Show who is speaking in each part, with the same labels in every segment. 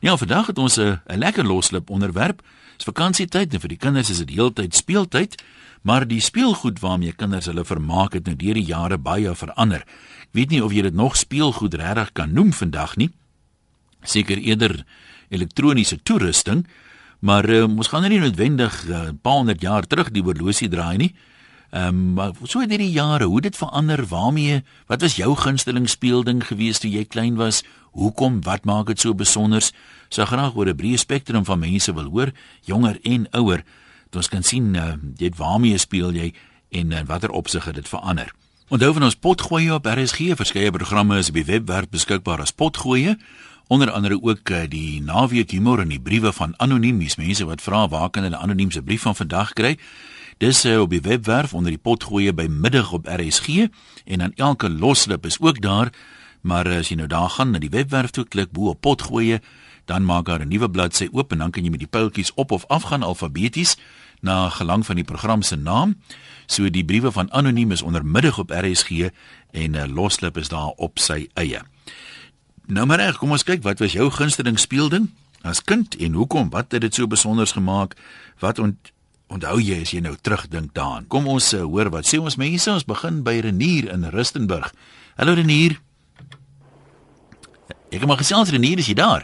Speaker 1: Ja, vandag het ons 'n 'n lekker loslip onderwerp. Dis vakansietyd en vir die kinders is dit heeltyd speeltyd, maar die speelgoed waarmee kinders hulle vermaak het nou deur die jare baie verander. Ek weet nie of jy dit nog speelgoed regtig kan noem vandag nie. Seker eerder elektroniese toerusting, maar uh, ons gaan nou nie noodwendig 'n uh, paar honderd jaar terug die horlosie draai nie. Ehm um, so in hierdie jare, hoe dit verander, waarmee, wat was jou gunsteling speelding geweest toe jy klein was? Hoekom? Wat maak dit so besonders? So graag oor 'n breë spektrum van mense wil hoor, jonger en ouer. Dat ons kan sien uh, dit waarmee speel jy en uh, watter opsig dit verander. Onthou van ons potgoeie op RSG, verskeie programme is op die webwerf beskikbaar as potgoeie. Onder andere ook uh, die naweek humor en die briewe van anoniem mense wat vra waar kan hulle anoniem se brief van vandag kry? Dis uh, op die webwerf onder die potgoeie by middag op RSG en dan elke loslip is ook daar. Maar as jy nou daar gaan na die webwerf toe klik bo op potgoeie, dan maak daar 'n nuwe bladsy oop en dan kan jy met die pyltjies op of af gaan alfabeties na gelang van die program se naam. So die briewe van anoniem is onder middag op RSG en uh, loslip is daar op sy eie. Nou maar reg, kom ons kyk wat was jou gunsteling speelding as kind en hoekom? Wat het dit so besonders gemaak? Wat ont Onthou jy as jy nou terugdink daaraan. Kom ons uh, hoor wat sê ons mense. Ons begin by Renier in Rustenburg. Hallo Renier. Ek kom gesels Renier, is jy daar?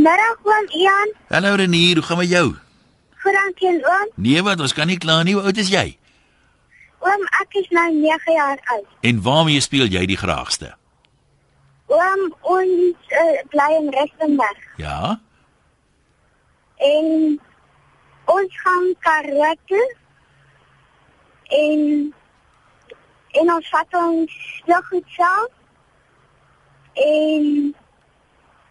Speaker 2: Middag oom Ian.
Speaker 1: Hallo Renier, hoe gaan met jou?
Speaker 2: Goed dankie oom.
Speaker 1: Nee, wat ons kan nie kla nie. Hoe oud is jy?
Speaker 2: Oom, ek is nou 9 jaar oud.
Speaker 1: En waarmee speel jy die graagste?
Speaker 2: Oom, ons uh, bly in Rustenburg.
Speaker 1: Ja.
Speaker 2: En ons gaan karate en en ons vat ons jogget self en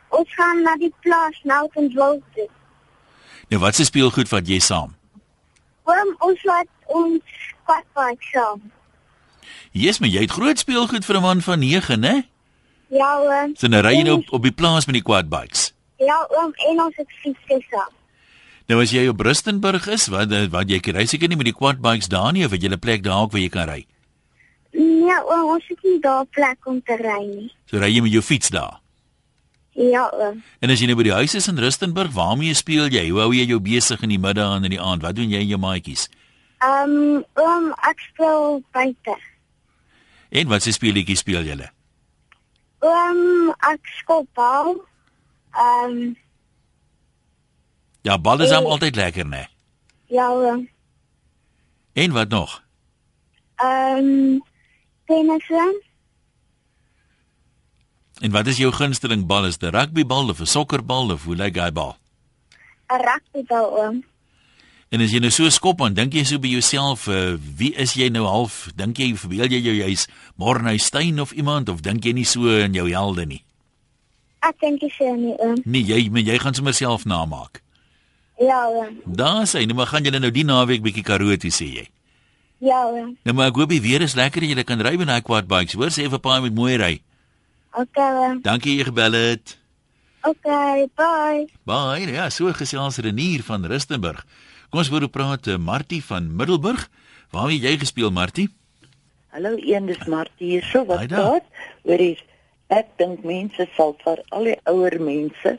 Speaker 2: ons gaan na die plaas nou en woud.
Speaker 1: Nou wat se speelgoed wat jy saam?
Speaker 2: Waarom ons laat ons quadbike saam?
Speaker 1: Jesus, maar jy het groot speelgoed vir 'n man van 9, né?
Speaker 2: Ja, oom.
Speaker 1: So nou ry jy nou op, op die plaas met die quadbikes.
Speaker 2: Ja, oom, en ons het fiets saam.
Speaker 1: Nou as jy op Rustenburg is, wat wat jy ry seker nie met die quad bikes daar nie of het jy 'n plek daar ook waar jy kan ry?
Speaker 2: Nee, ons het nie daar plek om te ry nie.
Speaker 1: So ry jy met jou fiets daar?
Speaker 2: Ja. Oom.
Speaker 1: En as jy nou by die huis is in Rustenburg, waarmee speel jy? Hoe hou jy jou besig in die middag en in die aand? Wat doen jy in jou maatjies?
Speaker 2: Ehm, um, um, ek speel buite.
Speaker 1: En wat se speletjies speel julle?
Speaker 2: Ehm, ek skop bal. Ehm um,
Speaker 1: Ja, bal is hom altyd lekker, né?
Speaker 2: Ja. Oom.
Speaker 1: En wat nog?
Speaker 2: Ehm um, tennis.
Speaker 1: En wat is jou gunsteling bal? Is dit rugbybal of 'n sokkerbal of hoe lyk hy bal?
Speaker 2: 'n Rugbybal oom.
Speaker 1: En as jy nou so skop en dink jy so by jouself, uh, wie is jy nou half? Dink jy verbeel jy jou jy's Morney Steyn of iemand of dink jy nie so in jou helde nie?
Speaker 2: Ek dink jy sien nie oom.
Speaker 1: Nee, jy jy gaan sommer self namaak.
Speaker 2: Ja. Oom.
Speaker 1: Daar sê, nou maar gaan julle nou die naweek bietjie Karoo toe sê jy.
Speaker 2: Ja. Oom.
Speaker 1: Nou maar ek hoop die weer is lekker en jy kan ry met daai quad bikes. Hoor sê vir paai met mooi ry.
Speaker 2: Okay. Oom.
Speaker 1: Dankie jy gebel het.
Speaker 2: Okay, bye.
Speaker 1: Bye. Nou ja, so gesels Renier van Rustenburg. Kom ons hoor hoe praat eh, Martie van Middelburg. Waar het jy gespeel Martie?
Speaker 3: Hallo, een dis Martie hier. So wat praat? Hoor hier. Ek dink mense sal vir al die ouer mense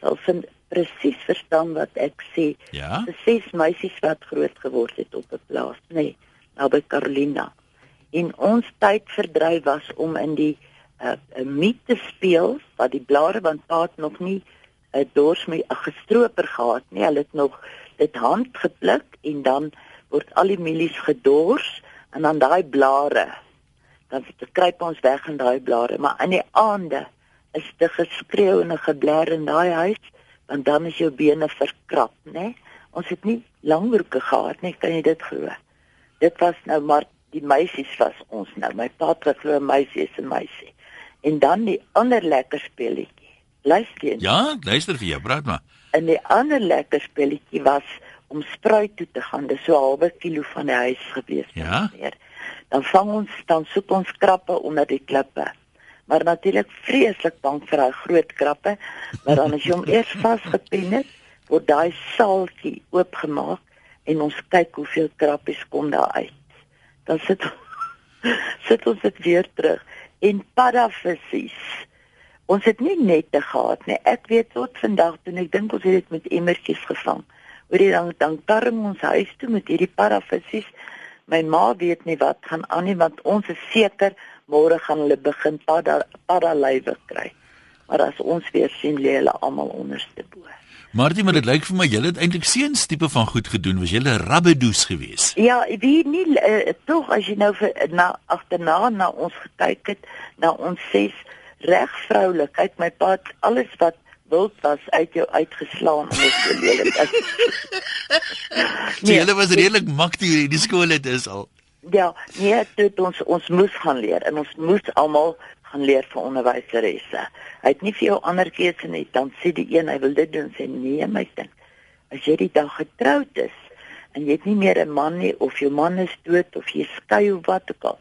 Speaker 3: sal vind presies verstaan wat ek sê.
Speaker 1: Ja.
Speaker 3: Dis ses meisies wat groot geword het op 'n plaas, nê, nee, naby Carolina. En ons tyd verdryf was om in die 'n uh, 'n miet te speel wat die blare want paat nog nie 'n uh, dors met 'n gestroper gehad nie. Hulle het nog dit hand gepluk en dan word al die mielies gedors en dan daai blare dan kruip ons weg in daai blare, maar in die aande is dit geskreeu en 'n gebler in daai huis want dan is jou bene verkrap, né? Ons het nie langbroeke gehad nie, kan jy dit glo? Dit was nou maar die meisies was ons nou. My pa het glo meisies en meisie. En dan die ander lekker speletjie. Luister jy?
Speaker 1: Ja, luister vir jou, praat maar.
Speaker 3: En die ander lekker speletjie was om spruit toe te gaan. Dis so 'n halwe kilo van die huis gewees.
Speaker 1: Ja.
Speaker 3: Meer. Dan vang ons dan soek ons krappe onder die klippe maar natuurlik vreeslik bang vir daai groot krappe. Maar dan as jy hom eers vasgepen het, word daai saaltjie oopgemaak en ons kyk hoeveel krappies kom daar uit. Dan sit sit ons dit weer terug en paddavissies Ons het nie nette gehad nie. Ek weet tot vandag toe ek dink ons het dit met emmertjies gevang. Oor die dan dan karring ons huis toe met hierdie parafissies. My ma weet nie wat gaan aan nie want ons is seker môre gaan hulle begin para paralywe kry. Maar as ons weer sien lê hulle almal onderste bo.
Speaker 1: Martie, maar dit lyk vir my julle het eintlik seuns tipe van goed gedoen. Was julle rabbedoes geweest?
Speaker 3: Ja, wie nie uh, tog as jy nou vir, na agterna na ons gekyk het, na ons ses reg vroulik. Kyk my pa, alles wat wild was uit jou uitgeslaan en dit lelik is.
Speaker 1: nee, julle was redelik maktig in die skool het is al.
Speaker 3: Ja, nee, dit ons ons moes gaan leer en ons moes almal gaan leer vir onderwyseresse. Hy het nie vir jou ander keuse nie. Dan sê die een hy wil dit doen sê nee my kind. As jy die dag getroud is en jy het nie meer 'n man nie of jou man is dood of jy skei of wat ook al,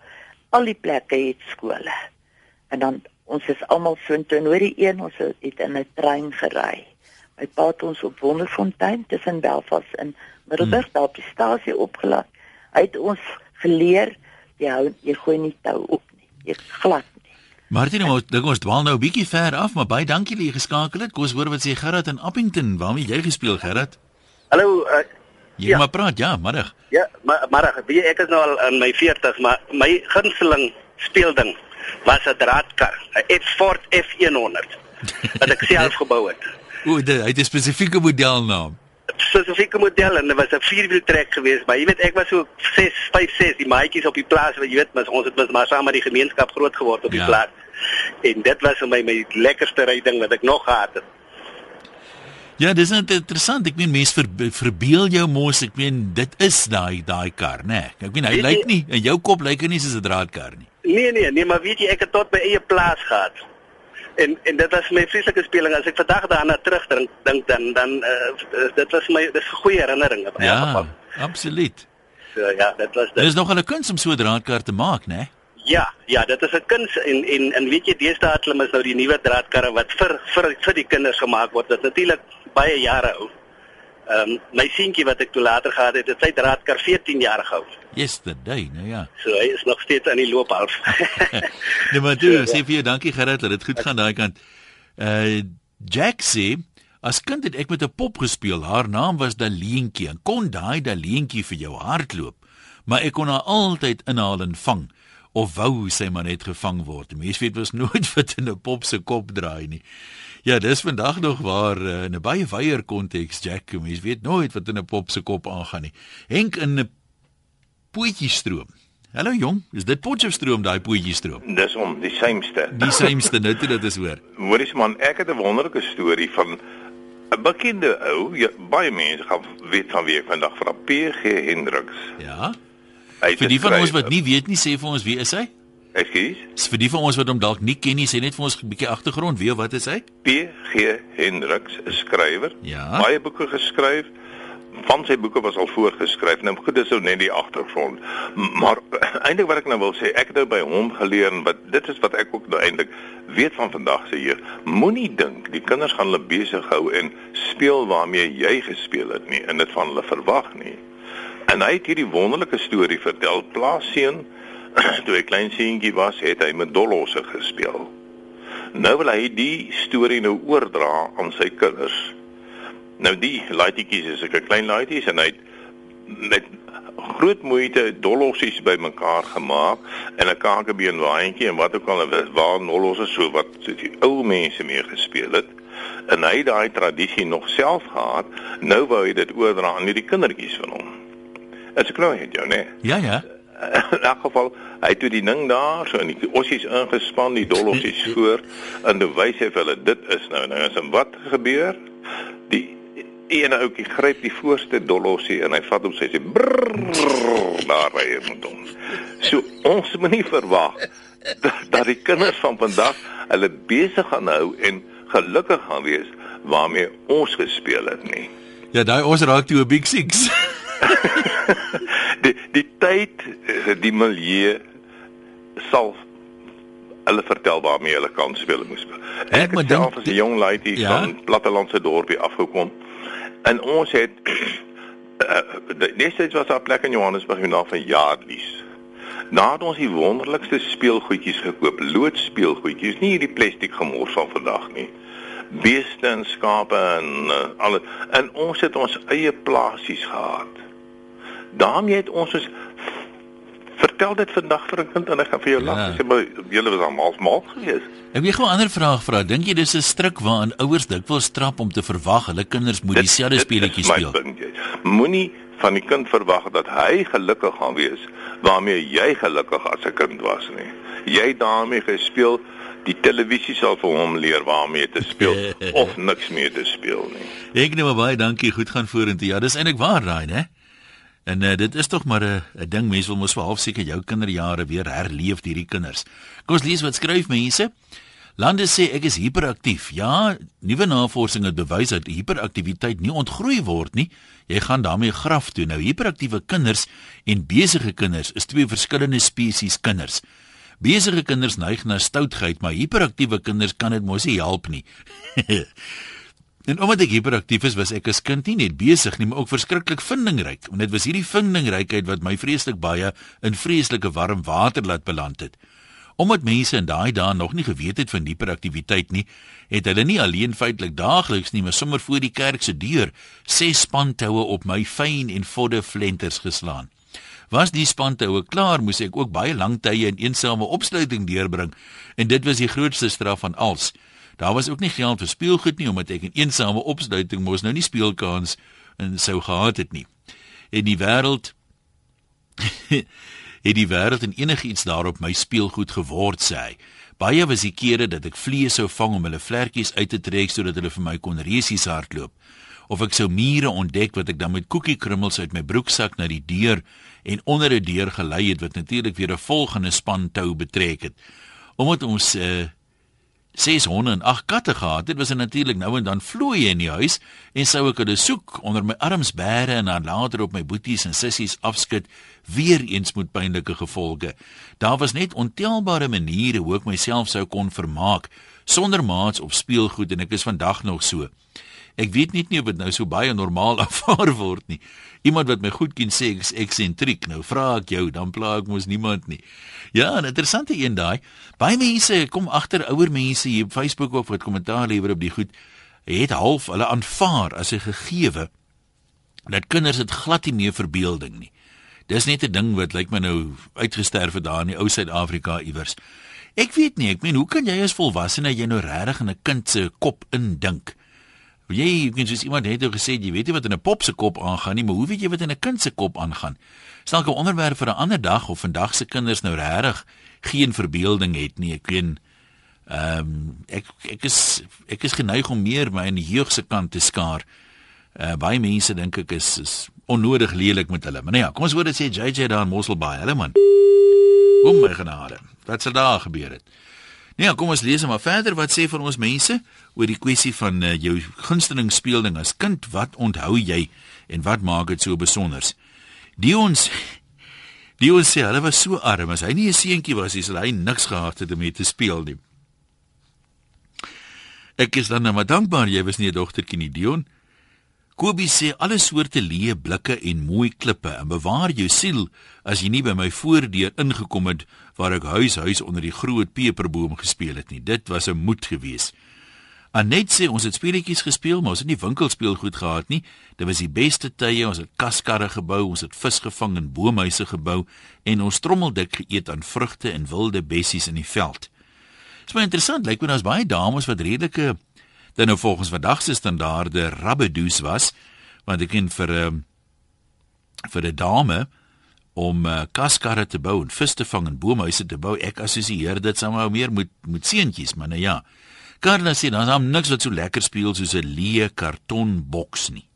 Speaker 3: al die plekke het skole. En dan ons is almal so intoe oor die een ons het in 'n trein gery. My pa het ons op Wonderfontein tussen Belfast en Middelburg hmm. op die stasie opgelaat. Hy het ons geleer jy hou jy gooi nie tou op nie. Jy glad
Speaker 1: Martin, ons dink ons dwaal nou 'n bietjie ver af, maar baie dankie dat jy geskakel het. Kom ons hoor wat sê Gerard in Appington. Waarmee jy gespeel, Gerard?
Speaker 4: Hallo. Uh,
Speaker 1: jy ja. maar praat, ja, middag.
Speaker 4: Ja, maar middag. Wie ek is nou al in my 40s, maar my gunsteling speelding was 'n draadkar, 'n Ford F100 wat ek self gebou het.
Speaker 1: O, dit het 'n spesifieke modelnaam
Speaker 4: spesifieke model en dit was 'n vierwiel trek geweest, maar jy weet ek was so 6, 5, 6 die maatjies op die plaas wat jy weet, maar ons het maar saam met die gemeenskap groot geword op die ja. plaas. En dit was vir my my lekkerste ryding wat ek nog gehad het.
Speaker 1: Ja, dis net interessant. Ek meen mense ver, verbeel jou mos, ek meen dit is daai daai kar, né? Nee. Ek meen hy lyk nie in jou kop lyk hy nie soos 'n draadkar nie.
Speaker 4: Nee nee, nee, maar weet jy ek het tot by eie plaas gehad en en dit was my vreeslike speling as ek vandag daarna terugdink dink dan dan uh, dit was my dis 'n goeie herinnering
Speaker 1: op ja, geval. Absoluut.
Speaker 4: So ja, dit was dit.
Speaker 1: Dit is nog 'n kuns om so 'n draadkar te maak, né?
Speaker 4: Ja, ja, dit is 'n kuns en en en weet jy deesdae het hulle mos nou die nuwe draadkarre wat vir vir vir die kinders gemaak word. Dit natuurlik baie jare oud. Ehm um, my seentjie wat ek toe later gehad het, het sy draadkar 14 jaar gehou.
Speaker 1: Yesterday, nou ja.
Speaker 4: So hy is nog steeds aan die loop half.
Speaker 1: nee maar toe, so, sê vir jou dankie Gerard dat dit goed gaan daai kant. Uh Jack sê as kind het ek met 'n pop gespeel. Haar naam was Daleentjie en kon daai Daleentjie vir jou hardloop. Maar ek kon haar altyd inhaal en vang of wou sy maar net gevang word. Mense weet mos nooit wat in 'n pop se kop draai nie. Ja, dis vandag nog waar uh, in 'n baie wyeer konteks Jack, mens weet nooit wat in 'n pop se kop aangaan nie. Henk in 'n Poetjiestroom. Hallo jong, is dit Potchefstroom daai Poetjiestroom?
Speaker 5: Dis om die sameste.
Speaker 1: Die sameste nou toe dit is hoor.
Speaker 5: Hoorie man, ek het 'n wonderlike storie van 'n bekende ou, ja, baie mense gaan weet van wie ek vandag vra, PG Hendriks.
Speaker 1: Ja. Vir die van ons wat nie weet nie, sê vir ons wie is hy?
Speaker 5: Ekskuus.
Speaker 1: Vir die van ons wat hom dalk nie ken nie, sê net vir ons 'n bietjie agtergrond, wie wat is hy?
Speaker 5: PG Hendriks, 'n skrywer.
Speaker 1: Ja.
Speaker 5: Baie boeke geskryf. Van sy boeke was al voorgeskryf. Nou goed, dis ou net die agtergrond. Maar eintlik wat ek nou wil sê, ek het nou by hom geleer en wat dit is wat ek ook nou eintlik weet van vandag se hier. Moenie dink die kinders gaan hulle besig hou en speel waarmee jy gespeel het nie en dit van hulle verwag nie. En hy het hierdie wonderlike storie vertel, Plaasseun toe hy klein seentjie was, het hy met dollosse gespeel. Nou wil hy die storie nou oordra aan sy kinders. Nou die laaitjies is 'n klein laaitjies en hy het met groot moeite dollossies bymekaar gemaak en 'n kakebeen waantjie en wat ook al was waar dollosse so wat so die ou mense mee gespeel het en hy daai tradisie nog self gehad nou wou hy dit oordra aan hierdie kindertjies van hom. Dit is klooi het jou, né?
Speaker 1: Ja, ja.
Speaker 5: In elk geval hy het toe die ding daar so in die ossies ingespan die dolossies voor en toe wys hy vir hulle dit is nou nou as en wat gebeur? Die ene ouetjie gryp die voorste dolossie en hy vat hom sê sy daar ry hy met hom. So ons moet nie verwag dat, dat die kinders van vandag hulle besig gaan hou en gelukkig gaan wees waarmee ons gespeel het nie.
Speaker 1: Ja daai ons raak toe 'n big six
Speaker 5: die die tyd eh, die milieu sal hulle vertel waarmee hulle kan speel moes speel. Ek het self as 'n jong lady ja? van plattelandse dorpie afgekom en ons het uh, die eerste was daar plek in Johannesburg en daar van Jaarlies. Nadat ons die wonderlikste speelgoedjies gekoop, loodspeelgoedjies, nie hierdie plastiek gemors van vandag nie. Beeste en skape en uh, alles. En ons het ons eie plasies gehad. Daarmee het ons ons vertel dit vandag vir 'n kind en ek gaan vir jou lag
Speaker 1: Ja.
Speaker 5: ja. sê maar julle was almal mal geweest.
Speaker 1: Ek wil gou 'n ander vraag vra. Dink jy dis 'n stryk waaraan ouers dikwels trap om te verwag hulle kinders moet dieselfde speletjies speel?
Speaker 5: Moenie van die kind verwag dat hy gelukkig gaan wees waarmee jy gelukkig as 'n kind was nie. Jy daarmee gespeel, die televisie sal vir hom leer waarmee te speel of niks meer te speel nie.
Speaker 1: Ek nou maar baie dankie. Goed gaan vorentoe. Ja, dis eintlik waar daai, né? En uh, dit is tog maar 'n 'n ding mense wil mos vir half seker jou kinderjare weer herleef hierdie kinders. Kom ons lees wat skryf mense. Lande sê ek is hiperaktief. Ja, nuwe navorsing het bewys dat hiperaktiwiteit nie ontgroei word nie. Jy gaan daarmee graf toe. Nou hiperaktiewe kinders en besige kinders is twee verskillende spesies kinders. Besige kinders neig na stoutheid, maar hiperaktiewe kinders kan dit mos nie help nie. En omdat ek hiperaktief is, was ek as kind nie net besig nie, maar ook verskriklik vindingryk. En dit was hierdie vindingrykheid wat my vreeslik baie in vreeslike warm water laat beland het. Omdat mense in daai dae nog nie geweet het van hiperaktiwiteit nie, het hulle nie alleen feitelik daagliks nie, maar sommer voor die kerk se deur ses spantoue op my fyn en vodde flenters geslaan. Was die spantoue klaar, moes ek ook baie lang tye in eensame opsluiting deurbring en dit was die grootste straf van alles. Daar was ook nie geld vir speelgoed nie omdat ek in eensame opsluiting mos nou nie speelkans en sou gehad het nie. En die wêreld het die wêreld en enigiets daarop my speelgoed geword sê hy. Baie was die kere dat ek vlees sou vang om hulle vlekkies uit te trek sodat hulle vir my kon resies hardloop. Of ek sou mure ontdek wat ek dan met koekiekrummels uit my broeksak na die deur en onder 'n deur gelei het wat natuurlik weer 'n volgende span tou betrek het. Omdat ons uh, ses honde en agt katte gehad het, was er natuurlik nou en dan vlooie in die huis en sou ek hulle soek onder my arms bære en dan later op my boeties en sissies afskud, weer eens met pynlike gevolge. Daar was net ontelbare maniere hoe ek myself sou kon vermaak sonder maats op speelgoed en ek is vandag nog so. Ek weet net nie of dit nou so baie normaal aanvaar word nie. Iemand wat my goed ken sê ek is eksentriek. Nou vra ek jou, dan pla ek mos niemand nie. Ja, 'n interessante een daai. Baie mense kom agter ouer mense hier op Facebook of wat kommentaar lewer op die goed het half hulle aanvaar as 'n gegewe dat kinders dit glad nie meer verbeelding nie. Dis net 'n ding wat lyk my nou uitgesterf het daar in die ou Suid-Afrika iewers. Ek weet nie, ek meen hoe kan jy as volwassene jy nou regtig in 'n kind se kop indink? Jy, ek meen soos iemand het nou gesê, jy weet nie wat in 'n pop se kop aangaan nie, maar hoe weet jy wat in 'n kind se kop aangaan? Stalk 'n onderwerp vir 'n ander dag of vandag se kinders nou regtig geen verbeelding het nie. Ek weet ehm um, ek ek is ek is geneig om meer my in die jeug se kant te skaar. Uh baie mense dink ek is is onnodig lelik met hulle. Maar nee ja, kom ons hoor dit sê JJ daar in Mosselbaai. Hallo man. O my genade. Wat sal daar gebeur het? Nee, kom ons lees maar verder wat sê vir ons mense oor die kwessie van uh, jou gunsteling speelding as kind. Wat onthou jy en wat maak dit so besonders? Dions Dions sê hulle was so arm as hy nie 'n seentjie was, is hy niks gehad het om mee te speel nie. Ek is dan nou maar dankbaar jy was nie 'n dogtertjie nie, Dion. Kobie sê alle soorte leë blikke en mooi klippe en bewaar jou siel as jy nie by my voordeur ingekom het waar ek huis huis onder die groot peperboom gespeel het nie. Dit was 'n moed geweest. Anet sê ons het speletjies gespeel, maar ons het nie winkelspeelgoed gehad nie. Dit was die beste tye. Ons het kaskarre gebou, ons het vis gevang en boomhuise gebou en ons trommeldik geëet aan vrugte en wilde bessies in die veld. Dit is baie interessant, lyk my daar's baie dames wat redelike dan nou volgens vandag se standaarde rabbedoes was, want ek ken vir 'n um, vir 'n dame om uh, kaskarre te bou en vis te vang en boomhuise te bou. Ek assosieer dit sommer meer met met seentjies, maar nou ja. Karla sê dan hom niks wat so lekker speel soos 'n leë kartonboks nie.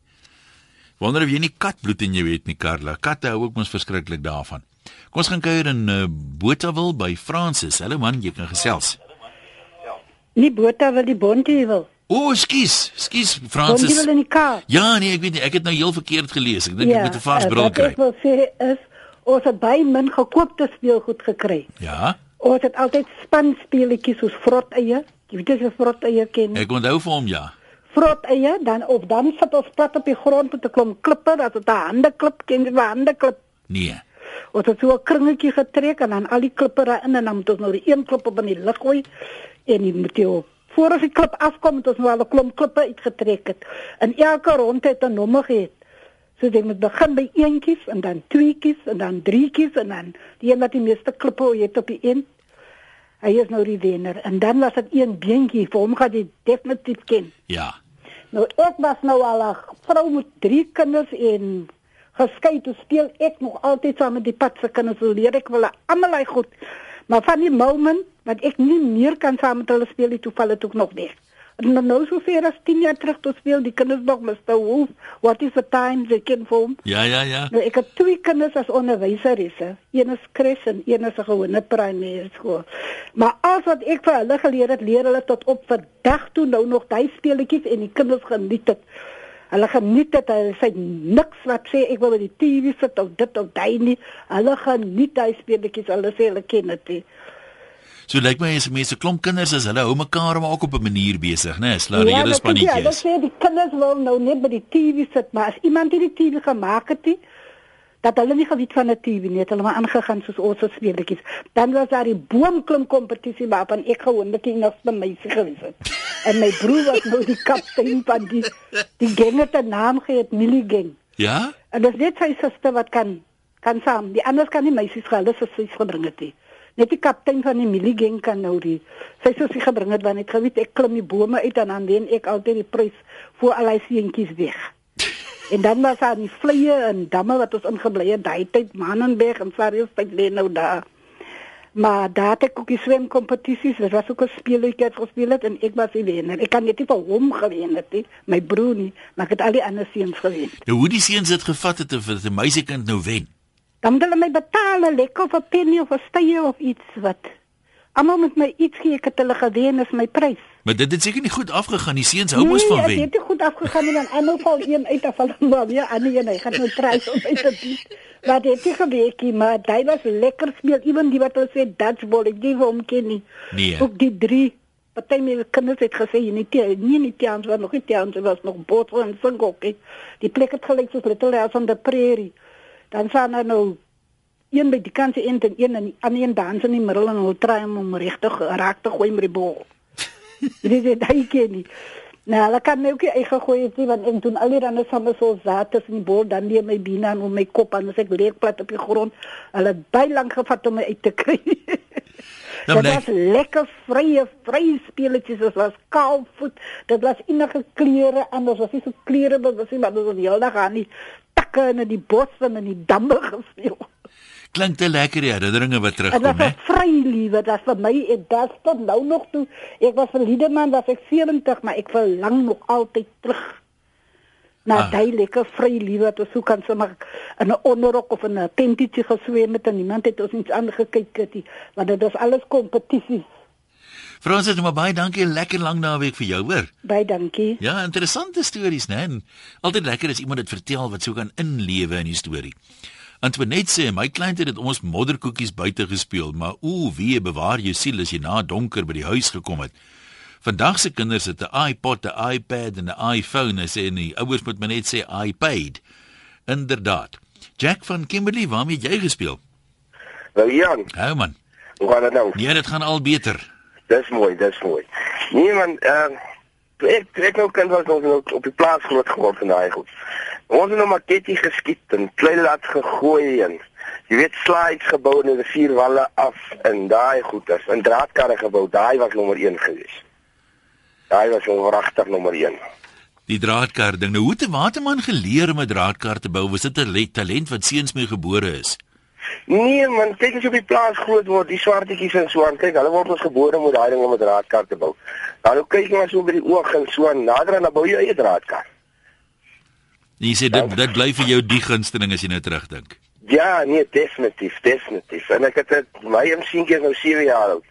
Speaker 1: Wonder of jy nie katbloed in jou het nie, Karla. Katte hou ook mos verskriklik daarvan. Kom ons gaan kuier in uh, Botawil by Francis. Hallo man, jy kan gesels.
Speaker 6: Nie Botawil die Bondiewil.
Speaker 1: O, oh, skus, skus Francis.
Speaker 6: Bondiewil in die Kaap.
Speaker 1: Ja, nee, ek weet nie, ek het nou heel verkeerd gelees. Ek dink ja, ek moet 'n vars
Speaker 6: eh,
Speaker 1: bril
Speaker 6: wat
Speaker 1: kry.
Speaker 6: Ek wil sê is ons het baie min gekoopte speelgoed gekry.
Speaker 1: Ja.
Speaker 6: Ons het altyd spanspeletjies soos vroteie. Jy weet as jy vroteie ken.
Speaker 1: Ek onthou vir hom ja.
Speaker 6: Vroteie dan of dan sit ons plat op die grond met 'n klomp klippe, dat dit 'n handeklip ken, jy 'n handeklip.
Speaker 1: Nee.
Speaker 6: Ons het so 'n kringetjie getrek en dan al die klippe daarin en dan moet ons nou die een klip op in die lug gooi en die moet jy voor as die klip afkom het ons nou al 'n klomp klippe uitgetrek het. In elke ronde het 'n nommer gehad. So jy moet begin by eentjies en dan tweetjies en dan drietjies en dan die een wat die meeste klippe het op die een. Hy is nou die wenner en dan was dit een beentjie vir hom gaan jy definitief ken.
Speaker 1: Ja.
Speaker 6: Nou ek was nou al 'n vrou met drie kinders en geskei toe speel ek nog altyd saam met die patse kinders. So leer ek wel almal hy goed. Maar van die moment wat ek nie meer kan saam met hulle speel, die toeval het ook nog weg. Nou, nou so ver as 10 jaar terug toe speel die kinders nog stou hoef. What is the time they can form?
Speaker 1: Ja, ja, ja.
Speaker 6: Nou ek het twee kinders as onderwyseresse. Een is Chris en een is 'n gewone primêre skool. Maar as wat ek vir hulle geleer het, leer hulle tot op vandag toe nou nog daai speletjies en die kinders geniet dit. Hulle geniet dit. Hulle sê niks wat sê ek wil by die TV sit of dit of daai nie. Hulle geniet daai speletjies. Hulle sê hulle ken dit. nie.
Speaker 1: So lyk my as mense klomp kinders as hulle hou mekaar maar ook op 'n manier besig, né? Slaan die hele
Speaker 6: dat is- Ja,
Speaker 1: is.
Speaker 6: sê die kinders wil nou net by die TV sit, maar as iemand hierdie TV gemaak het, nie, dat hulle nie geweet van 'n TV nie, het hulle maar aangegaan soos ons se speletjies. Dan was daar die boomklim kompetisie waarvan ek gewoonlik die enigste meisie gewees het. En my broer was nou die kaptein van die die gang het 'n naam gehad, Millie Gang.
Speaker 1: Ja?
Speaker 6: En dis net sy suster wat kan kan saam. Die anders kan nie meisies gaan, hulle is sy gebring het. nie. Net die kaptein van die Millie Gang kan nou die sy sussie gebring het want ek geweet ek klim die bome uit en dan wen ek altyd die prys vir al die seentjies weg. En dan was daar die vleie en damme wat ons ingebly het daai tyd Manenberg en Sarius tyd lê nou daar. Maar daar het ek ook die swemkompetisies, dit was ook 'n speletjie wat gespeel het en ek was die wenner. Ek kan net nie vir hom gewen het nie, my broer nie, maar ek het al die ander seuns gewen.
Speaker 1: Nou hoe die seuns dit gevat het of dat 'n meisiekind nou wen.
Speaker 6: Dan moet hulle my betaal 'n lekker of 'n penny of 'n stye of iets wat. Almal moet my iets gee, ek het hulle gewen is my prys.
Speaker 1: Maar dit het seker nie goed afgegaan. Die seuns hou mos van
Speaker 6: Nee,
Speaker 1: wen.
Speaker 6: dit het nie goed afgegaan nie dan ander val een uit af val maar weer ander een hy gaan nou try om uit te beat. Maar dit het geweekie, maar hy was lekker speel. Iemand die wat hulle sê dodgeball, ek gee hom ken nie.
Speaker 1: Nee.
Speaker 6: Ook die drie Party my kinders het gesê jy nie te- nie nie Tians was nog nie Tians was nog Botswana en Singok. Die plek het gelyk soos Little House on the Prairie. Dan staan daar nou een by die kant se eind en een aan die ander een dans in die middel en hulle try om hom regtig raak te gooi met die bal. Dit is daai ken nie. Nou, hulle kan my ook nie eie gooi het nie want ek doen al die ander samme so zates in die bol dan lê my bene aan om my kop aan as ek leek plat op die grond. Hulle baie lank gevat om my uit te kry.
Speaker 1: Dan
Speaker 6: Dit
Speaker 1: blyk-
Speaker 6: was lekker vrye vrye speletjies, dit was kaalvoet, dit was enige klere anders, was nie so klere maar was nie maar dit was die hele dag aan die takke en in die bosse en in die damme gespeel.
Speaker 1: Klink te lekker die herinneringe wat
Speaker 6: Dit was
Speaker 1: terugkom, hè?
Speaker 6: 'n vryliewe, dit vir my en dit tot nou nog toe. Ek was verlede maand was ek 70, maar ek verlang nog altyd terug na
Speaker 1: Ah.
Speaker 6: daai lekker vryliewe wat ons so kan sommer in 'n onderrok of in 'n tentjie geswem het en niemand het ons iets aangekyk het nie, want dit is alles kompetisies.
Speaker 1: Frans het maar baie dankie, lekker lang naweek vir jou, hoor.
Speaker 6: Baie dankie.
Speaker 1: Ja, interessante stories, né? En altyd lekker as iemand dit vertel wat sou kan inlewe in die storie. Antoinette sê my kleintyd het ons modderkoekies buite gespeel, maar ooh, wie bewaar jou siel as jy na donker by die huis gekom het. Vandag se kinders het 'n iPod, 'n iPad en 'n iPhone, as en die ouers moet maar net sê iPad. Inderdaad. Jack van Kimberley, waarmee jy gespeel?
Speaker 7: Nou Jan,
Speaker 1: Hou man.
Speaker 7: hoe gaan dit nou?
Speaker 1: Nee, dit gaan al beter.
Speaker 7: Dis mooi, dis mooi. Nee man, ehm uh, ek ek nou kind was ons nou op die plaas groot geword en daai goed. Ons het nou maketjie geskiet en klein laat gegooi en jy weet slides gebou in die vier walle af en daai goeders en draadkarre gebou. Daai was nommer 1 gewees. Daai was onwragtig nommer 1.
Speaker 1: Die draadkar ding. Nou hoe het 'n waterman geleer om 'n draadkar te bou? Was dit 'n le- talent wat seuns mee gebore is?
Speaker 7: Nee man, kyk as jy op die plaas groot word, die swartetjies en so aan. Kyk, hulle word ons gebore met daai ding om 'n draadkar te bou. Nou nou kyk maar so by die oog en so aan, nader aan dan bou jy eie draadkar.
Speaker 1: En jy sê dit dit bly vir jou die gunsteling as jy nou terugdink.
Speaker 7: Ja, nee, definitief, definitief. En ek het dit my is nou 7 jaar oud.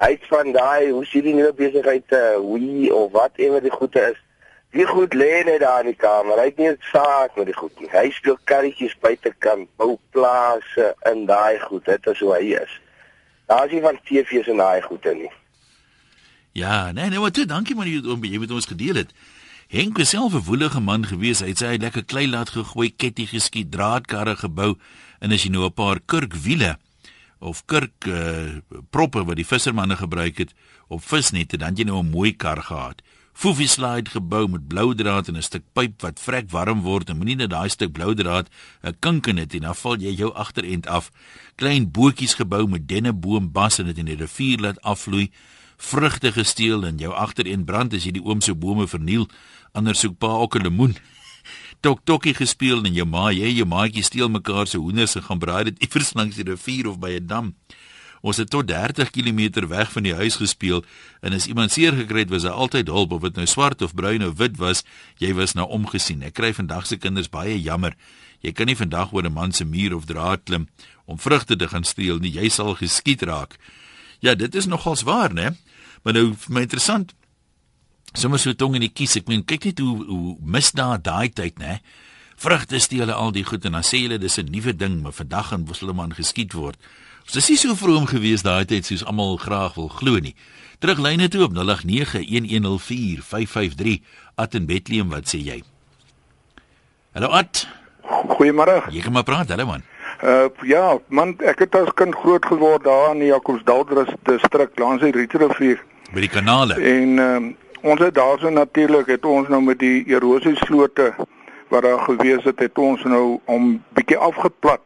Speaker 7: Hy het van daai hoe sien die nuwe besigheid uh wie of wat ewe die goede is. Die goed lê net daar in die kamer. Hy het nie 'n saak met die goed nie. Hy speel karretjies buitekant, bou plase in daai goed. Dit is hoe hy is. Daar is nie van TV's en daai goede nie.
Speaker 1: Ja, nee, nee, maar toe, dankie man jy om jy met ons gedeel het. Henk was self 'n woelige man gewees. Hy het sy hy lekker klei laat gegooi, ketty geskiet, draadkarre gebou en as jy nou 'n paar kurkwiele of kurk uh, proppe wat die vissermanne gebruik het op visnette, dan jy nou 'n mooi kar gehad. Foofie slide gebou met blou draad en 'n stuk pyp wat vrek warm word en moenie net daai stuk blou draad 'n kink in dit en dan val jy jou agterend af. Klein bootjies gebou met denneboom bas en dit in die rivier laat afvloei. Vrugte gesteel en jou agterend brand as jy die oom se bome verniel. Anders soek pa ook 'n lemoen. Tok tokkie gespeel en jou ma, jy jou maatjie steel mekaar se hoenders en gaan braai dit iewers langs die rivier of by 'n dam. Ons het tot 30 km weg van die huis gespeel en as iemand seer gekry het, was hy altyd hulp of dit nou swart of bruin of wit was, jy was nou omgesien. Ek kry vandag se kinders baie jammer. Jy kan nie vandag oor 'n man se muur of draad klim om vrugte te gaan steel nie. Jy sal geskiet raak. Ja, dit is nogals waar, né? Maar nou vir my interessant. Sommige so tong in die kies. Ek meen, kyk net hoe hoe misdaad daai tyd, né? Vrugte steel al die goed en dan sê hulle dis 'n nuwe ding, maar vandag gaan Wosselman geskiet word. Ons is nie so vroom gewees daai tyd soos almal graag wil glo nie. Teruglyne toe op 0891104553 at in Bethlehem, wat sê jy? Hallo At.
Speaker 8: Goeiemôre.
Speaker 1: Jy kom maar praat, hallo man.
Speaker 8: Uh ja, man, ek het as kind groot geword daar in die Jacobsdal distrik langs die Rietrivier
Speaker 1: by die kanale.
Speaker 8: En uh, ons het daarso natuurlik het ons nou met die erosieslote wat daar gewees het, het ons nou om bietjie afgeplat.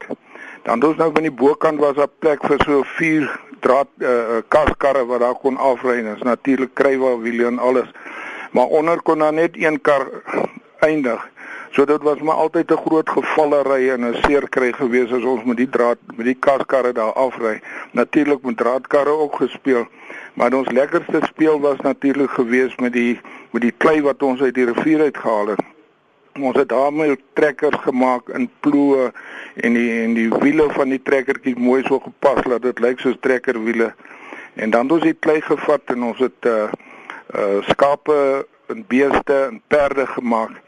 Speaker 8: Dan ons nou van die bokant was 'n plek vir so vier draad uh, kaskarre wat daar kon afry en is natuurlik krywa wiele en alles. Maar onder kon daar net een kar eindig. So dit was maar altyd 'n groot gevallery en 'n seer kry gewees as ons met die draad met die kaskarre daar afry. Natuurlik met draadkarre ook gespeel. Maar ons lekkerste speel was natuurlik gewees met die met die klei wat ons uit die rivier uit gehaal het. Ons het daarmee trekkers gemaak in ploë en die en die wiele van die trekkertjies mooi so gepas dat dit lyk soos trekkerwiele. En dan het ons dit klei gevat en ons het uh uh skape en beeste en perde gemaak.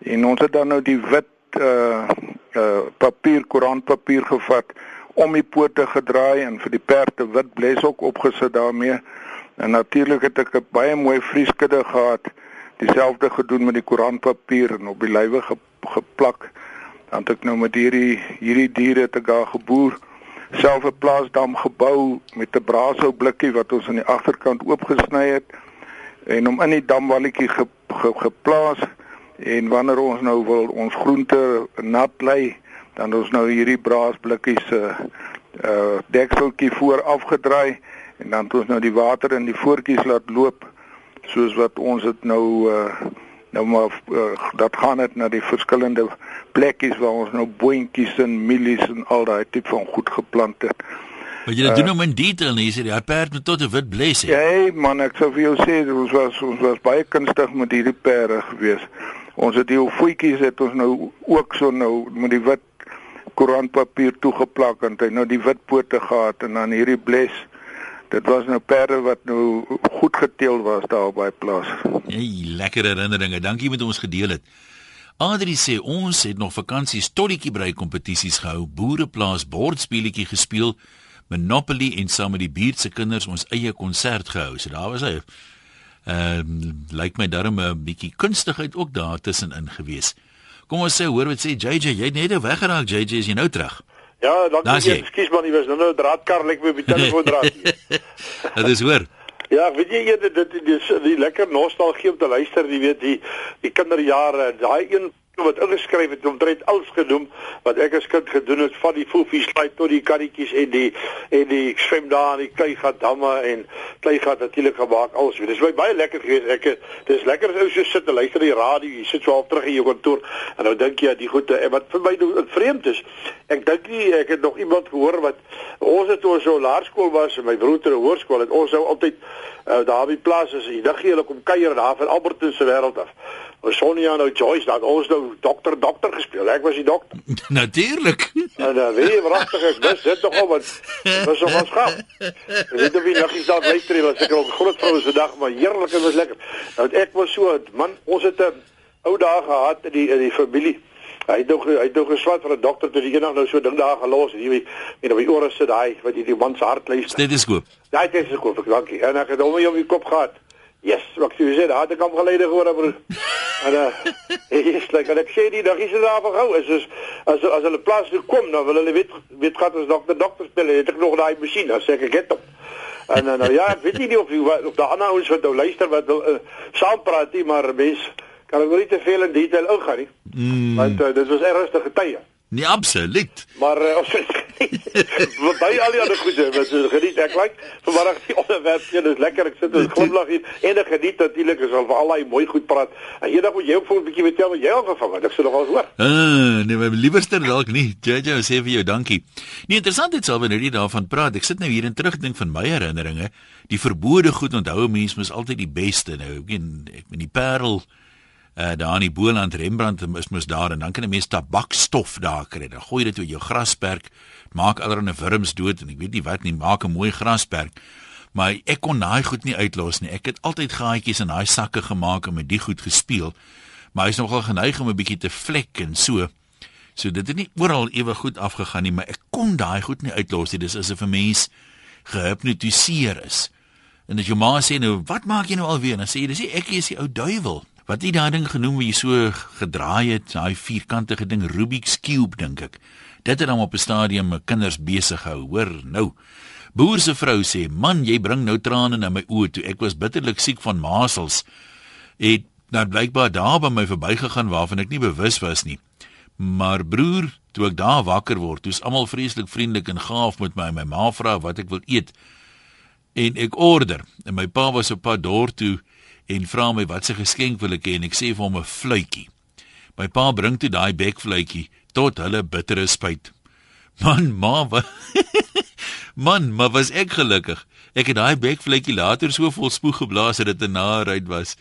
Speaker 8: En ons het dan nou die wit uh uh papier koerantpapier gevat om die pote gedraai en vir die perde wit bles ook opgesit daarmee. En natuurlik het ek 'n baie mooi vrieskudde gehad dieselfde gedoen met die koerantpapier en op die lywe ge, geplak. Dan het ek nou met hierdie hierdie diere te ga geboer, self 'n plaasdam gebou met 'n braashou blikkie wat ons aan die agterkant oopgesny het en hom in die damwalletjie ge, ge, geplaas. En wanneer ons nou wil ons groente nat lê, dan ons nou hierdie braasblikkies se uh, uh dekseltjie voor afgedraai en dan het ons nou die water in die voetjies laat loop soos wat ons dit nou uh nou maar uh, dat gaan dit na die verskillende plekkies waar ons nou boontjies en mielies en al daai tipe van goed geplant het.
Speaker 1: Maar jy uh, doen hom in detail nie, sê hy perd met tot 'n wit bles.
Speaker 8: Ja, hey, man, ek sou vir jou sê ons was ons was baie kunstig met hierdie perde gewees. Ons het die voetjies het ons nou ook so nou met die wit koerantpapier toegeplak en hy nou die wit pote gehad en dan hierdie bles Dit was nou perde wat nou goed geteel was daar op by plaas.
Speaker 1: Hey, lekker herinneringe. Dankie met ons gedeel het. Adri sê ons het nog vakansies totdie brei kompetisies gehou, boereplaas bordspeletjie gespeel, Monopoly en saam met die buurt se kinders ons eie konsert gehou. So daar was hy. Ehm uh, lyk my darm 'n bietjie kunstigheid ook daar tussenin gewees. Kom ons sê hoor wat sê JJ, jy het net weggeraak JJ, is jy nou terug?
Speaker 9: Ja, dankie. Ekskuus man, jy was nou 'n draadkar lek met die telefoon draad.
Speaker 1: Dit is hoor.
Speaker 9: Ja, weet jy jy dit dit die, die lekker nostalgie om te luister, jy weet die die kinderjare, daai een wat ingeskryf het omtrent alles genoem wat ek as kind gedoen het van die foefies slide tot die karretjies en die en die swem daar in die kleigat damme en kleigat natuurlik gemaak alles weet. Dis baie lekker geweest. Ek dis lekker as ou so sit en luister die radio. Jy sit so half terug in jou kantoor en nou dink jy aan die goeie en wat vir my nou vreemd is. Ek dink nie ek het nog iemand gehoor wat ons het toe so laerskool was en my broer ter hoërskool het ons sou altyd uh, daar by plaas is. Jy dink jy kom kuier daar van Albertus se wêreld af. Ons Sonia nou Joyce dat ons nou dokter dokter gespeel. Ek was die dokter.
Speaker 1: Natuurlik.
Speaker 9: En dan weet jy wragtig ek dis dit nog wat was nog ons gaan. Ek weet of jy nog iets daar luister jy was ek al groot vrou se dag maar heerlik en was lekker. Nou ek was so man ons het 'n ou dae gehad in die in die familie. Hy het nog hy het nog geswat vir 'n dokter toe die eendag nou so ding daar gelos en jy weet op die ore sit daai wat jy die man se hart luister.
Speaker 1: Stetoskoop.
Speaker 9: Daai stetoskoop, dankie. En ek het hom op die kop gehad. Yes, wat jy sê, daar het ek hom gelede gehoor broer. En uh is like ek sê die dag is daar vergou is is as as hulle plaas toe kom dan wil hulle weet weet gat as dokter dokter speel het ek nog daai masjien dan sê ek ek het hom. En uh, nou ja, ek weet nie of jy of daar ander ouens wat nou luister wat wil uh, saam praat nie, maar mens kan ek nie te veel in detail ingaan nie. Mm. Want uh, dit was ernstige tye.
Speaker 1: Nee, absoluut.
Speaker 9: Maar uh, ons het by al die ander goede wat so geniet ek like vanmiddag die onderwerp hier is lekker ek sit en glimlag hier. En ek geniet natuurlik is al al daai mooi goed praat en eendag moet jy ook vir 'n bietjie vertel wat jy al gevang het ek sou nog al hoor
Speaker 1: uh, nee my liewerste dalk nie JJ sê vir jou dankie. Nie interessant dit sal wanneer jy daarvan praat. Ek sit nou hier en terugdink van my herinneringe. Die verbode goed onthou mense mos altyd die beste nou ek en ek met die parel uh, daar in die Boland Rembrandt is mos daar en dan kan 'n mens tabakstof daar kry. Dan gooi dit oor jou grasperk, maak allerlei wurms dood en ek weet nie wat nie, maak 'n mooi grasperk. Maar ek kon daai goed nie uitlos nie. Ek het altyd gaatjies in daai sakke gemaak en met die goed gespeel. Maar hy's nogal geneig om 'n bietjie te vlek en so. So dit het nie oral ewe goed afgegaan nie, maar ek kon daai goed nie uitlos nie. Dis asof 'n mens gehipnotiseer is. En as jou ma sê nou, "Wat maak jy nou alweer?" dan sê jy, "Dis ek is die ou duiwel." Wat jy daai ding genoem wie jy so gedraai het, daai vierkantige ding Rubik's cube dink ek. Dit het hom op 'n stadium my kinders besig gehou. Hoor nou. Boer se vrou sê: "Man, jy bring nou trane in my oë toe. Ek was bitterlik siek van masels." Het nou blykbaar daar by my verbygegaan waarvan ek nie bewus was nie. Maar broer, toe ek daar wakker word, toe's almal vreeslik vriendelik en gaaf met my. My ma vra wat ek wil eet. En ek order. En my pa was op pad dorp toe en vra my wat se geskenk wil ek hê en ek sê vir hom 'n fluitjie. My pa bring toe daai bekfluitjie tot hulle bittere spyt. Man, ma, wa Man, maar was ek gelukkig. Ek het daai bekfluitjie later so vol spoeg geblaas dat dit 'n naheid was.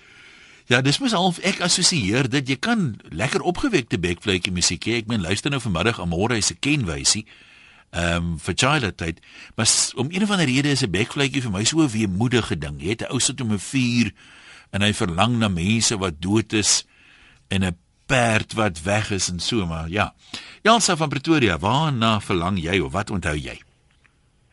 Speaker 1: Ja, dis mos half ek assosieer dit jy kan lekker opgewekte bekfluitjie musiek hê. Ek meen luister nou vanmiddag Amore se kenwysie. Ehm um, vir childhood, maar om een of ander rede is 'n bekfluitjie vir my so 'n weemoedige ding. Jy het 'n ou sit om 'n vuur en hy verlang na mense wat dood is en 'n perd wat weg is en so maar ja. Jansa van Pretoria, waarna verlang jy of wat onthou jy?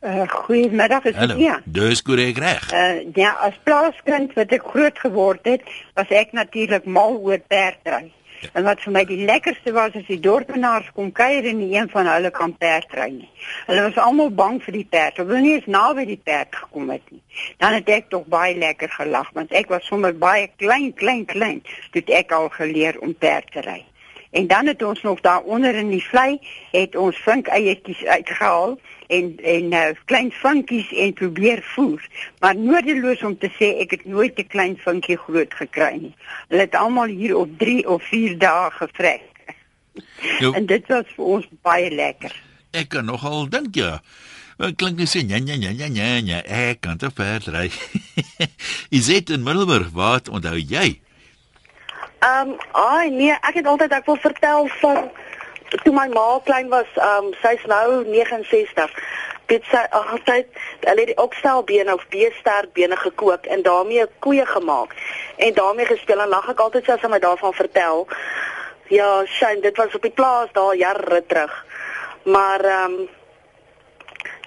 Speaker 10: Uh, goeiemiddag, is dit ja?
Speaker 1: Dis korrek reg.
Speaker 10: Uh, ja, as plaaskind wat ek groot geword het, was ek natuurlik mal oor perdry. Ja. En wat vir my die lekkerste was as die dorpenaars kom kuier en een van hulle kan perd ry nie. Hulle was almal bang vir die perd. Hulle wou nie eens naby die perd gekom het nie. Dan het ek tog baie lekker gelag want ek was sommer baie klein, klein, klein toe ek al geleer om perd te ry. En dan het ons nog daar onder in die vlei het ons vink eiertjies uitgehaal en en uh, klein vinkies en probeer voer. Maar nodeloos om te sê ek het nooit 'n klein vinkie groot gekry nie. Hulle het almal hier op 3 of 4 dae gevrek. Jo. En dit was vir ons baie lekker.
Speaker 1: Ek kan nogal dink ja. Wat klink dit sê ja ja ja ja ja ja ek kan te ver ry. Is dit in Middelburg wat onthou jy?
Speaker 11: Ehm, um, ai nee, ek het altyd ek wil vertel van toe my ma klein was, ehm um, sy's nou 69. Dit sy altyd hulle het die okstelbeen of beestertbene gekook en daarmee koeie gemaak en daarmee gespeel en lag ek altyd as sy my daarvan vertel. Ja, sien, dit was op die plaas daar jare terug. Maar ehm um,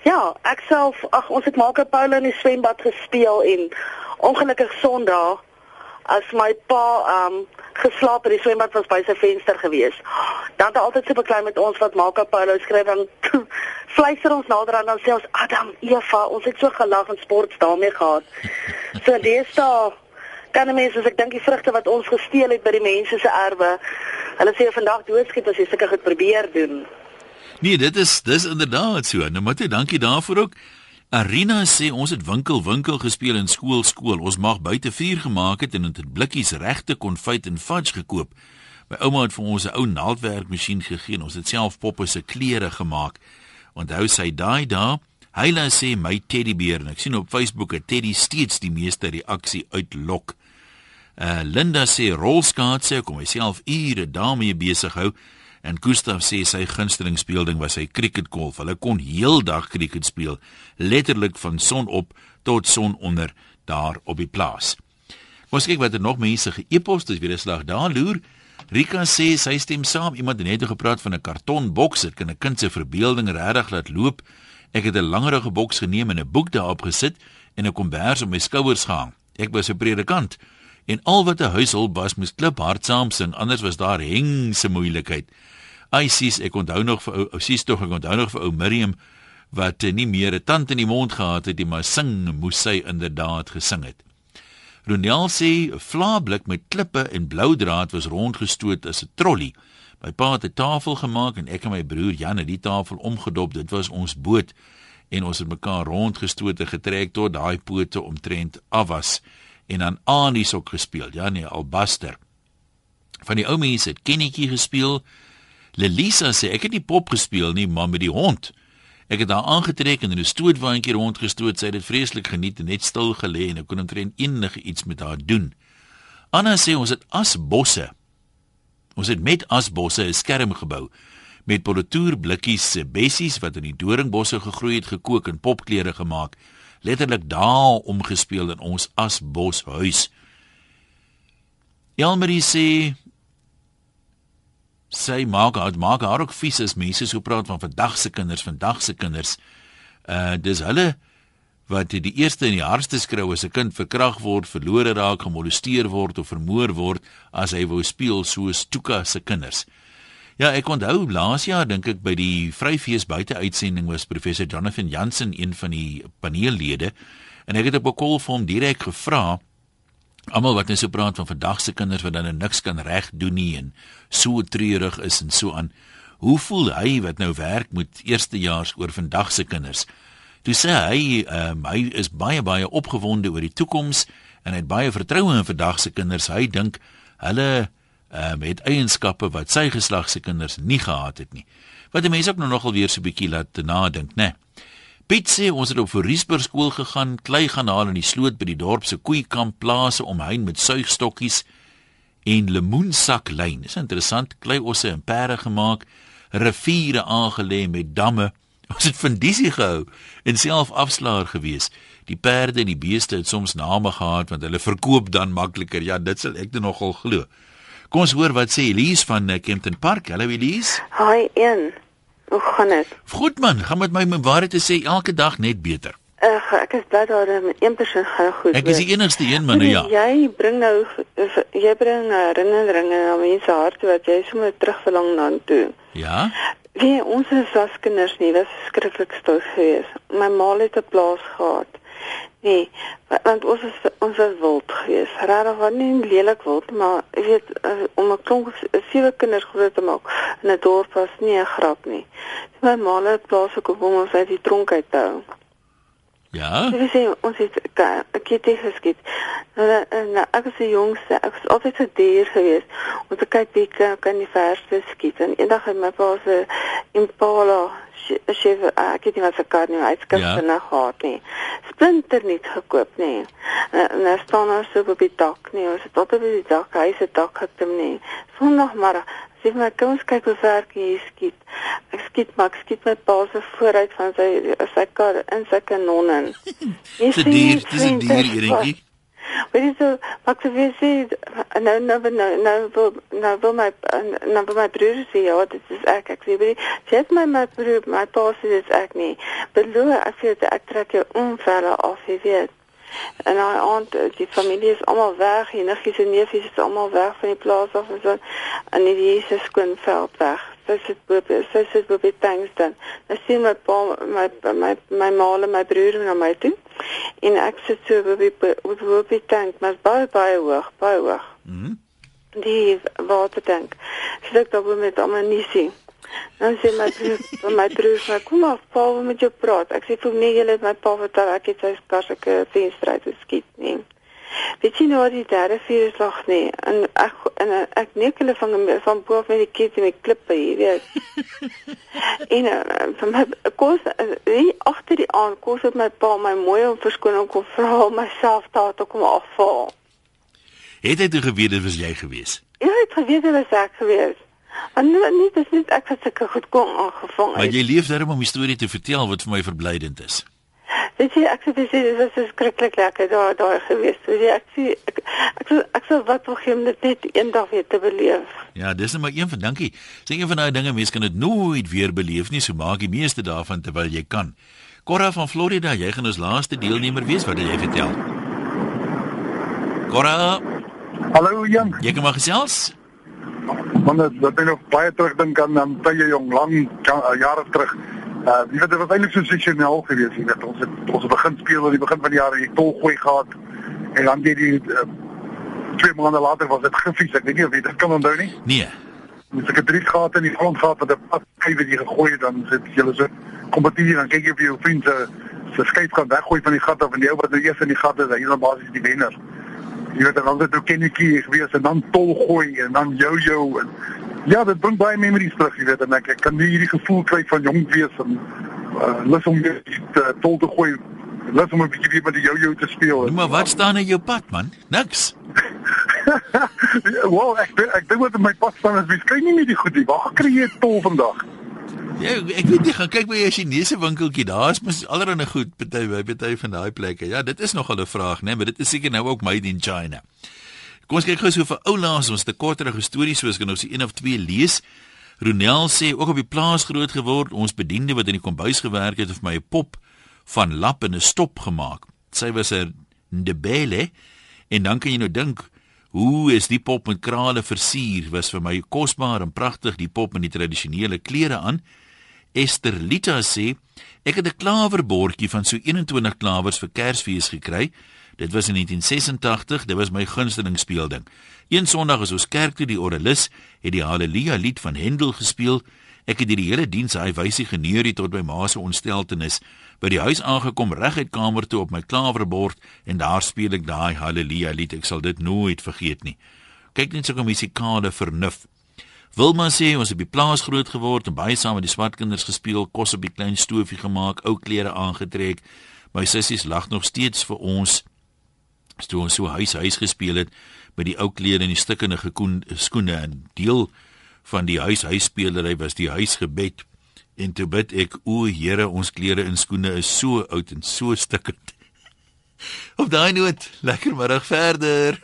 Speaker 11: ja, ek self, ag ons het Marco Paulo in die swembad gespeel en ongelukkig Sondag as my pa ehm um, geslaap in die swembad was by sy venster gewees. Dan het hy altyd so beklei met ons wat Marco Paulo skryf dan fluister ons nader aan dan sê ons Adam, Eva, ons het so gelag en sport daarmee gehad. So deesdae kan die mense, ek dink die vrugte wat ons gesteel het by die mense se erwe, hulle sê vandag doodskiet as jy sulke goed probeer doen.
Speaker 1: Nee, dit is dis inderdaad so. Nou jy dankie daarvoor ook. Arina sê ons het winkel winkel gespeel in skool skool. Ons mag buite vuur gemaak het en dit blikkies regte konfyt en fudge gekoop. My ouma het vir ons 'n ou naaldwerkmasjien gegee en ons het self poppe se klere gemaak. Onthou sy daai dae, Hyla sê my teddybeer en ek sien op Facebook 'n teddy steeds die meeste reaksie uitlok. Uh Linda sê rolskaatse kom myself ure daarmee besig hou. En Gustav sê sy gunsteling speelding was sy cricketgolf. Hulle kon heeldag cricket speel, letterlik van son op tot son onder daar op die plaas. Ons kyk wat er nog mense ge-e-pos, dis weer 'n slag daar loer. Rika sê sy stem saam. Iemand het net gepraat van 'n kartonboks. Dit kan 'n kind se verbeelding regtig laat loop. Ek het 'n langerige boks geneem en 'n boek daarop gesit en 'n kombers op my skouers gehang. Ek was 'n predikant en al wat 'n huishulp was moes kliphard saam sing, anders was daar hengse moeilikheid. Ai sis, ek onthou nog vir ou sis tog, ek onthou nog vir ou Miriam wat nie meer 'n tand in die mond gehad het nie, maar sing moes sy inderdaad gesing het. Ronel sê 'n vlaablik met klippe en blou draad was rondgestoot as 'n trolly. My pa het 'n tafel gemaak en ek en my broer Jan het die tafel omgedop. Dit was ons boot en ons het mekaar rondgestoot en getrek tot daai pote omtrent af was en dan Anies ook gespeel. Ja nee, Albaster. Van die ou mense het Kennetjie gespeel. Lelisa sê ek het nie pop gespeel nie, maar met die hond. Ek het haar aangetrek en in 'n stootwaandjie rondgestoot. Sy het dit vreeslik geniet en net stil gelê en ek kon omtrent enige iets met haar doen. Anna sê ons het asbosse. Ons het met asbosse 'n skerm gebou met politoer blikkies se bessies wat in die doringbosse gegroei het gekook en popklere gemaak. Letterlik daar omgespeel in ons asboshuis. Elmarie sê sy maak haar maak haar ook vies as mense so praat van vandag se kinders, vandag se kinders. Uh dis hulle wat die eerste in die hardste skreeu as 'n kind verkrag word, verlore raak, gemolesteer word of vermoor word as hy wou speel soos Tuka se kinders. Ja, ek onthou laas jaar dink ek by die Vryfees buite uitsending was professor Jonathan Jansen een van die paneellede en ek het op 'n kol vir hom direk gevra almal wat net so praat van vandag se kinders wat dan nou niks kan reg doen nie en so treurig is en so aan. Hoe voel hy wat nou werk met eerstejaars oor vandag se kinders? Toe sê hy, um, hy is baie baie opgewonde oor die toekoms en hy het baie vertroue in vandag se kinders. Hy dink hulle um, het eienskappe wat sy geslag se kinders nie gehad het nie. Wat die mense ook nou nogal weer so 'n bietjie laat nadink, né? Nee. Piet sê ons het op Voorriesburg skool gegaan, klei gaan haal in die sloot by die dorp se koeikamp plase omheen met suigstokkies en lemoensaklyn. Dis interessant, klei osse en perde gemaak, riviere aangelê met damme. Ons het fundisie gehou en self afslaer gewees. Die perde en die beeste het soms name gehad want hulle verkoop dan makliker. Ja, dit sal ek dan nogal glo. Kom ons hoor wat sê Elise van eh, Kempton Park. Hallo Elise.
Speaker 12: Hi, een. Hoe gaan dit?
Speaker 1: Goed man, gaan met my met waarheid te sê elke dag net beter.
Speaker 12: Ag, ek is bly daar met een persoon gaan goed.
Speaker 1: Ek is die enigste een man, ja.
Speaker 12: Jy bring nou jy bring herinneringe aan mense harte wat jy sommer terugverlang na toe.
Speaker 1: Ja.
Speaker 12: Wie ons as kinders nie, was skrikkelik stout geweest. My ma het 'n plaas gehad. Nee, want ons is ons was wild geweest. Regtig was nie lelik wild, maar jy weet eh, om 'n klomp sewe kinders groot te maak in 'n dorp was nie 'n grap nie. My ma het plaas gekoop om ons uit die tronk uit te hou.
Speaker 1: Ja.
Speaker 12: Dis sê ons het 'n kitty geskiet. Nou, nou ek was die jongste. Ek was altyd so dier geweest. Ons het kyk wie kan die verste skiet. En eendag het my pa se Impala sy ek het nie wat se kar nie uitskryf ja. na gehad nie. Splinter nie gekoop nie. En nou staan ons so op die dak nie. Ons het tot op die dak, hy se dak geklim nie. Sondag maar sê my kom ons kyk hoe ver jy skiet. Ek skiet maar ek skiet met pa se vooruit van sy sy kar in sy kanon in.
Speaker 1: Dis 'n dier, dis 'n dier hierdie.
Speaker 12: Wat is so wat jy sê nou nou nou nou wil nou wil my nou wil my broer sê ja dit is ek ek sê baie sê my my broer my pa sê dit is ek nie beloof ek sê ek trek jou onverre af jy weet en nou aand die familie is almal weg en niggies en neefies is almal weg van die plaas af en so en die Jesus skoon veld weg sy sit bo sy sit bo by Tangston. Ek sien my pa my my my ma en my broer na my toe. En ek sit so bo by bo by tank, maar baie baie hoog, baie hoog.
Speaker 1: Mhm. Mm
Speaker 12: die watertank. Sy sê dat met ammunisie. Dan sê my broer, my broer sê kom af, pa, met jou praat. Ek sê vir my jy het my pa vertel ek het sy karske venster uit geskiet nie. Weet jy nou die derde vier slag nie en ek en ek neek hulle van van bo af met die kies met klippe hier weet. en uh, van my kos nie agter die aan kos het my pa my mooi om verskoning kom vra om myself daar te kom afval.
Speaker 1: Het hy toe geweet dit was jy gewees?
Speaker 12: Ja, ek het geweet dit was ek gewees. En nie, nie dis nie ek het seker goed kon aangevang.
Speaker 1: Maar jy leef daarom om 'n storie te vertel wat vir my verblydend is.
Speaker 12: Weet jy, ek sê dit was so skrikkelik lekker daar daar gewees. Weet jy, ek sê ek ek sê ek sê wat wil gee om dit net eendag weer te beleef.
Speaker 1: Ja, dis net maar een van dankie. Sê een van daai dinge mense kan dit nooit weer beleef nie, so maak die meeste daarvan terwyl jy kan. Cora van Florida, jy gaan ons laaste deelnemer wees wat jy vertel. Cora,
Speaker 13: Hallo Jan.
Speaker 1: jy kan maar gesels.
Speaker 13: Man, dit wat ek nog baie terugdink aan aan tye jong lang ja- jare terug. Uh, jy weet dit was eintlik sensasioneel geweest, jy weet ons het ons het begin speel aan die begin van die jaar die tolgooi gehad en dan die, die uh, twee maande later was dit giffies. Ek weet nie of jy dit kan onthou nie.
Speaker 1: Nee.
Speaker 13: Met seker drie gate in die grond gehad wat 'n pad kyk wat jy gegooi het dan sit jy so kompetisie dan kyk jy vir jou vriend se se skyf kan weggooi van die gat af en die ou wat nou eers in die gat is, hy is dan basies die wenner. Jy weet dan het ook kennetjie gewees en dan tol gooi en dan jou jou en ja, dit bring baie memories terug, jy weet en ek, ek kan nie hierdie gevoel kry van jong wees en uh, lus om weer te tol te gooi. Lus om 'n bietjie weer met die jou jou te speel.
Speaker 1: Nou, maar wat staan in jou pad man? Niks.
Speaker 13: Wel, ek dink- ek dink wat in my pad staan is wie skyn nie meer die goed nie. Waar kry jy tol vandag?
Speaker 1: Ja, ek weet jy gaan kyk by 'n Chinese winkeltjie. Daar is mos allerlei goed party by party van daai plekke. Ja, dit is nogal 'n vraag, né, nee, maar dit is seker nou ook made in China. Kom ons kyk gou so vir oulaas ons te korterige stories soos kan ons die een of twee lees. Ronel sê ook op die plaas groot geword, ons bediende wat in die kombuis gewerk het, het vir my 'n pop van lap en 'n stop gemaak. Sy was 'n ndebele en dan kan jy nou dink Hoe is die pop met krale versier was vir my kosbaar en pragtig die pop met die tradisionele klere aan. Esther Lita sê ek het 'n klawerbordjie van so 21 klawers vir Kersfees gekry. Dit was in 1986, dit was my gunsteling speelding. Een Sondag is ons kerk toe die orgelis het die Halleluja lied van Händel gespeel. Ek het die hele diens hy wysie geneurie tot by ma se ontsteltenis. By die huis aangekom reg uit kamer toe op my klawerbord en daar speel ek daai Halleluja lied. Ek sal dit nooit vergeet nie. Kyk net sulke musikale vernuf. Wilma sê ons het by plaas groot geword en baie saam met die swart kinders gespeel, kos op die klein stoofie gemaak, ou klere aangetrek. My sissies lag nog steeds vir ons toe ons so huis huis gespeel het met die ou klere en die stikkende skoene en deel van die huis huisspelery was die huisgebed en toe bid ek o Here ons klere en skoene is so oud en so stikkend op daai noot lekker middag verder